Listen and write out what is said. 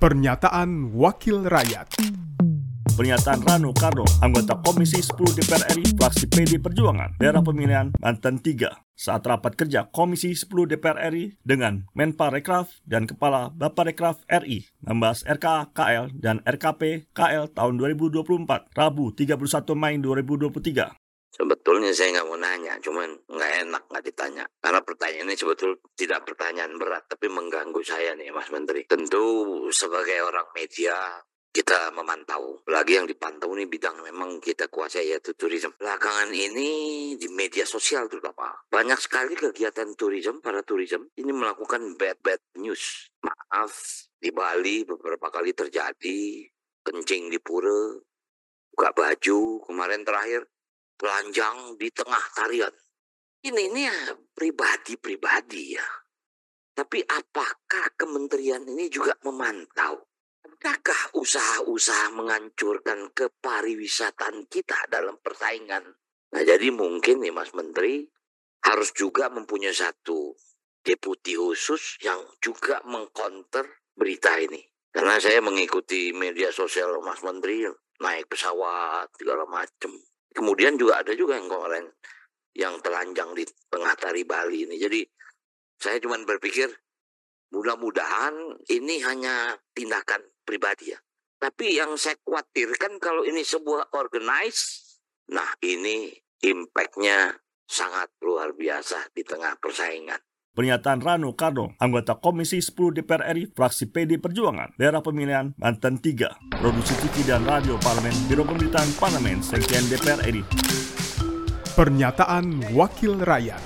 Pernyataan Wakil Rakyat Pernyataan Rano Karno, anggota Komisi 10 DPR RI, fraksi PD Perjuangan, daerah pemilihan Banten 3, saat rapat kerja Komisi 10 DPR RI dengan Menparekraf dan Kepala Baparekraf RI membahas RK KL dan RKP KL tahun 2024, Rabu 31 Mei 2023. Sebetulnya saya nggak mau nanya, cuman nggak enak nggak ditanya. Karena pertanyaan ini sebetulnya tidak pertanyaan berat, tapi mengganggu saya nih Mas Menteri. Tentu sebagai orang media, kita memantau. Lagi yang dipantau ini bidang memang kita kuasai yaitu turisme. Belakangan ini di media sosial terutama banyak sekali kegiatan turisme para turisme ini melakukan bad bad news. Maaf di Bali beberapa kali terjadi kencing di pura, buka baju kemarin terakhir telanjang di tengah tarian. Ini ini ya pribadi-pribadi ya. Tapi apakah kementerian ini juga memantau Adakah usaha-usaha menghancurkan kepariwisataan kita dalam persaingan? Nah jadi mungkin nih Mas Menteri harus juga mempunyai satu deputi khusus yang juga mengkonter berita ini. Karena saya mengikuti media sosial Mas Menteri naik pesawat segala macam. Kemudian juga ada juga yang kemarin yang telanjang di tengah tari Bali ini. Jadi saya cuma berpikir mudah-mudahan ini hanya tindakan pribadi ya. Tapi yang saya khawatirkan kalau ini sebuah organize, nah ini impactnya sangat luar biasa di tengah persaingan. Pernyataan Rano Karno, anggota Komisi 10 DPR RI, fraksi PD Perjuangan, daerah pemilihan Banten 3, produksi TV dan radio parlemen, Biro Pemerintahan Parlemen, Sekjen DPR RI. Pernyataan Wakil Rakyat